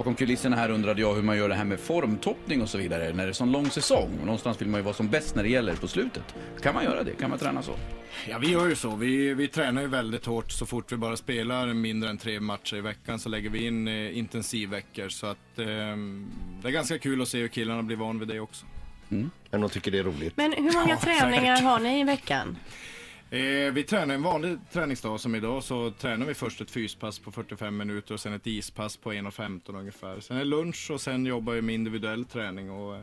Bakom kulisserna här undrade jag hur man gör det här med formtoppning och så vidare när det är sån lång säsong. Och någonstans vill man ju vara som bäst när det gäller på slutet. Kan man göra det? Kan man träna så? Ja, vi gör ju så. Vi, vi tränar ju väldigt hårt så fort vi bara spelar mindre än tre matcher i veckan så lägger vi in eh, intensivveckor. Så att eh, det är ganska kul att se hur killarna blir van vid det också. Men de tycker det är roligt. Men hur många träningar har ni i veckan? Eh, vi tränar en vanlig träningsdag som idag så tränar vi först ett fyspass på 45 minuter och sen ett ispass på 1.15 ungefär. Sen är lunch och sen jobbar vi med individuell träning och eh,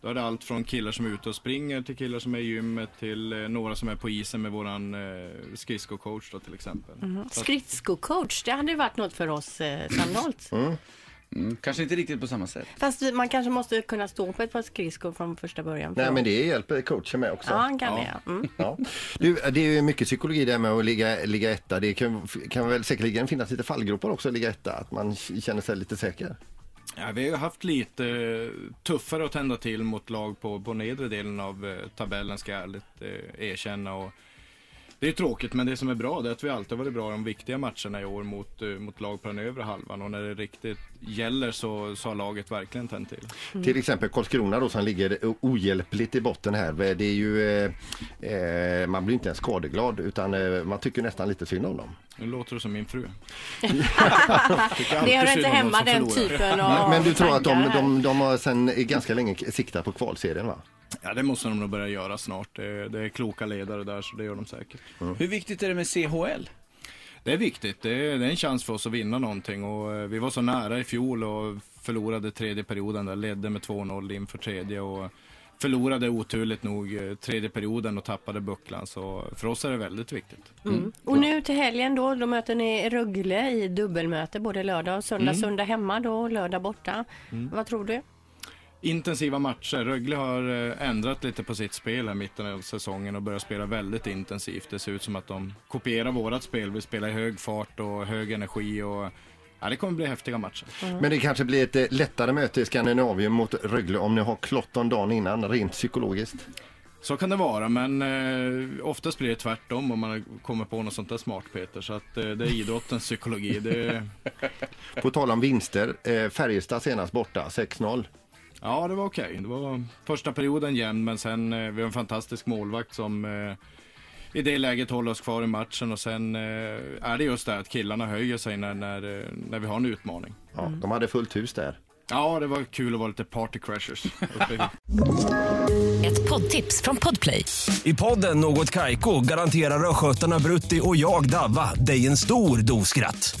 då är det allt från killar som är ute och springer till killar som är i gymmet till eh, några som är på isen med våran eh, skridskocoach då till exempel. Att- Skridskocoach, det hade ju varit något för oss eh, Sandholt. Mm. Kanske inte riktigt på samma sätt. Fast man kanske måste kunna stå på ett par skridskor från första början. för Nej men det hjälper coachen med också. Ja, han kan Ja. det. ja. Mm. Ja. Du, det är ju mycket psykologi där med att ligga, ligga etta. Det kan, kan väl säkerligen finnas lite fallgropar också att ligga etta. Att man känner sig lite säker. Ja, vi har haft lite eh, tuffare att tända till mot lag på, på nedre delen av eh, tabellen ska jag ärligt eh, erkänna. Och det är tråkigt men det som är bra det är att vi alltid har varit bra i de viktiga matcherna i år mot, eh, mot lag på den övre halvan och när det riktigt gäller så, så har laget verkligen tänt till. Till exempel Karlskrona då som ligger ohjälpligt i botten här. Det är ju, eh, eh, man blir inte ens skadeglad utan eh, man tycker nästan lite synd om dem. Nu låter du som min fru. Det hör inte hemma den typen av Men, men du tror att de, de, de har sedan ganska länge siktat på kvalserien va? Ja det måste de nog börja göra snart. Det, det är kloka ledare där så det gör de säkert. Hur viktigt är det med CHL? Det är viktigt. Det är, det är en chans för oss att vinna någonting och eh, vi var så nära i fjol och förlorade tredje perioden där, ledde med 2-0 inför tredje och förlorade oturligt nog eh, tredje perioden och tappade bucklan. Så för oss är det väldigt viktigt. Mm. Och nu till helgen då, då möter ni Rögle i dubbelmöte både lördag och söndag. Mm. Söndag hemma då, lördag borta. Vad tror du? Intensiva matcher. Rögle har eh, ändrat lite på sitt spel här i mitten av säsongen och börjar spela väldigt intensivt. Det ser ut som att de kopierar vårat spel. Vi spelar i hög fart och hög energi och ja, det kommer bli häftiga matcher. Men det kanske blir ett eh, lättare möte i Skandinavien mot Rögle om ni har Klotton dagen innan rent psykologiskt. Så kan det vara, men eh, oftast blir det tvärtom om man kommer på något sånt där smart Peter. Så att eh, det är idrottens psykologi. Det, På tal om vinster, eh, Färjestad senast borta 6-0. Ja, det var okej. Det var första perioden jämn, men sen eh, vi har en fantastisk målvakt som eh, i det läget håller oss kvar i matchen och sen eh, är det just det att killarna höjer sig när, när, eh, när vi har en utmaning. Ja, De hade fullt hus där. Ja, det var kul att vara lite party crashers. Ett poddtips från Podplay. I podden Något Kaiko garanterar östgötarna Brutti och jag, Davva, dig en stor dos skratt.